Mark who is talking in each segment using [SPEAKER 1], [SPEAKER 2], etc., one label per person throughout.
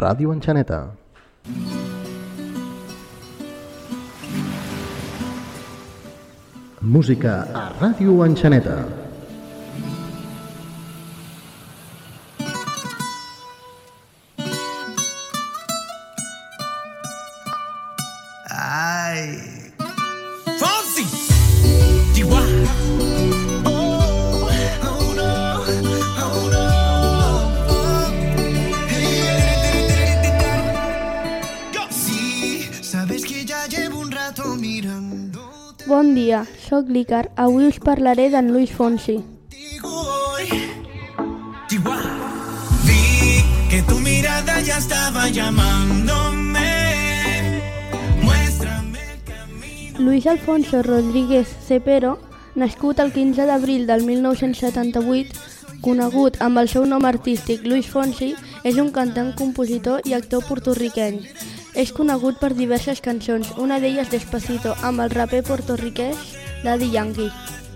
[SPEAKER 1] Ràdio Enxaneta. Música a Ràdio Enxaneta.
[SPEAKER 2] Ay.
[SPEAKER 3] Bon dia, sóc l'Icar. Avui us parlaré d'en Luis Fonsi.
[SPEAKER 2] Vi que tu mirada ya estaba llamándome. Muéstrame el camino.
[SPEAKER 3] Luis Alfonso Rodríguez Cepero, nascut el 15 d'abril del 1978, conegut amb el seu nom artístic Luis Fonsi, és un cantant, compositor i actor portorriqueny. És conegut per diverses cançons, una d'elles Despacito, amb el raper portorriquès Daddy Yankee.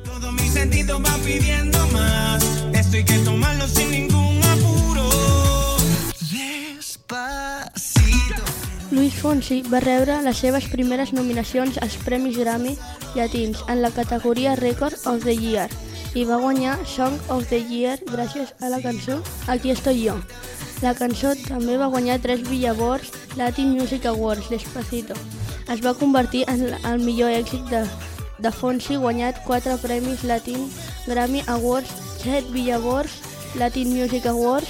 [SPEAKER 2] Todo mi sentido va pidiendo más. Esto hay que tomarlo sin ningún apuro. Despacito.
[SPEAKER 3] Luis Fonsi va rebre les seves primeres nominacions als Premis Grammy llatins en la categoria Record of the Year i va guanyar Song of the Year gràcies a la cançó Aquí estoy yo. La cançó també va guanyar tres Billboard Latin Music Awards Despacito. Es va convertir en el millor èxit de, de Fonsi guanyat quatre premis Latin Grammy Awards, 7 Billboard Latin Music Awards,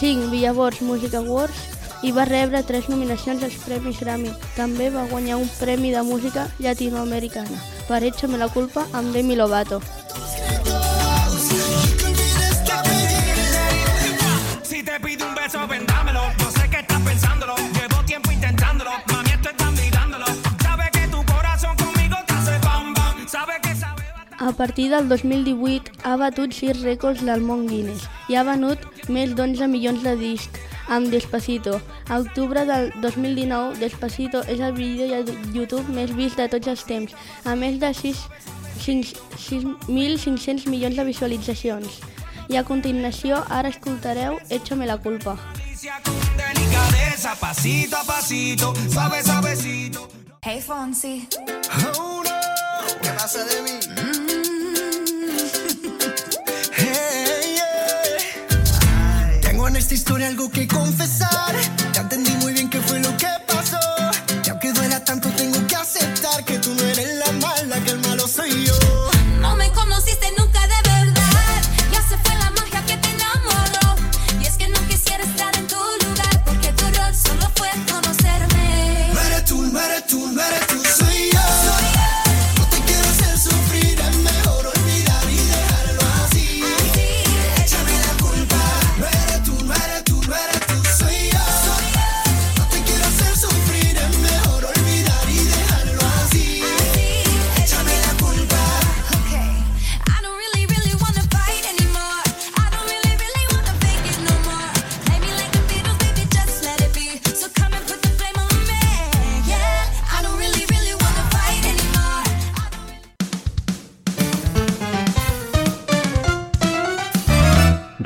[SPEAKER 3] 5 Billboard Music Awards i va rebre tres nominacions als Premis Grammy. També va guanyar un premi de música llatinoamericana per Échame la culpa amb Demi Lovato. A partir del 2018 ha batut 6 rècords del món Guinness i ha venut més d'11 milions de discs amb Despacito. A octubre del 2019, Despacito és el vídeo de YouTube més vist de tots els temps, a més de 6 6.500 milions de visualitzacions. I a continuació, ara escoltareu Échame la culpa.
[SPEAKER 2] Pasito a pasito, suave, suavecito.
[SPEAKER 4] Hey Fonsi,
[SPEAKER 2] Oh, no. ¿Qué pasa de mí? Esta historia algo que confesar.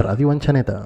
[SPEAKER 1] Ràdio Enxaneta.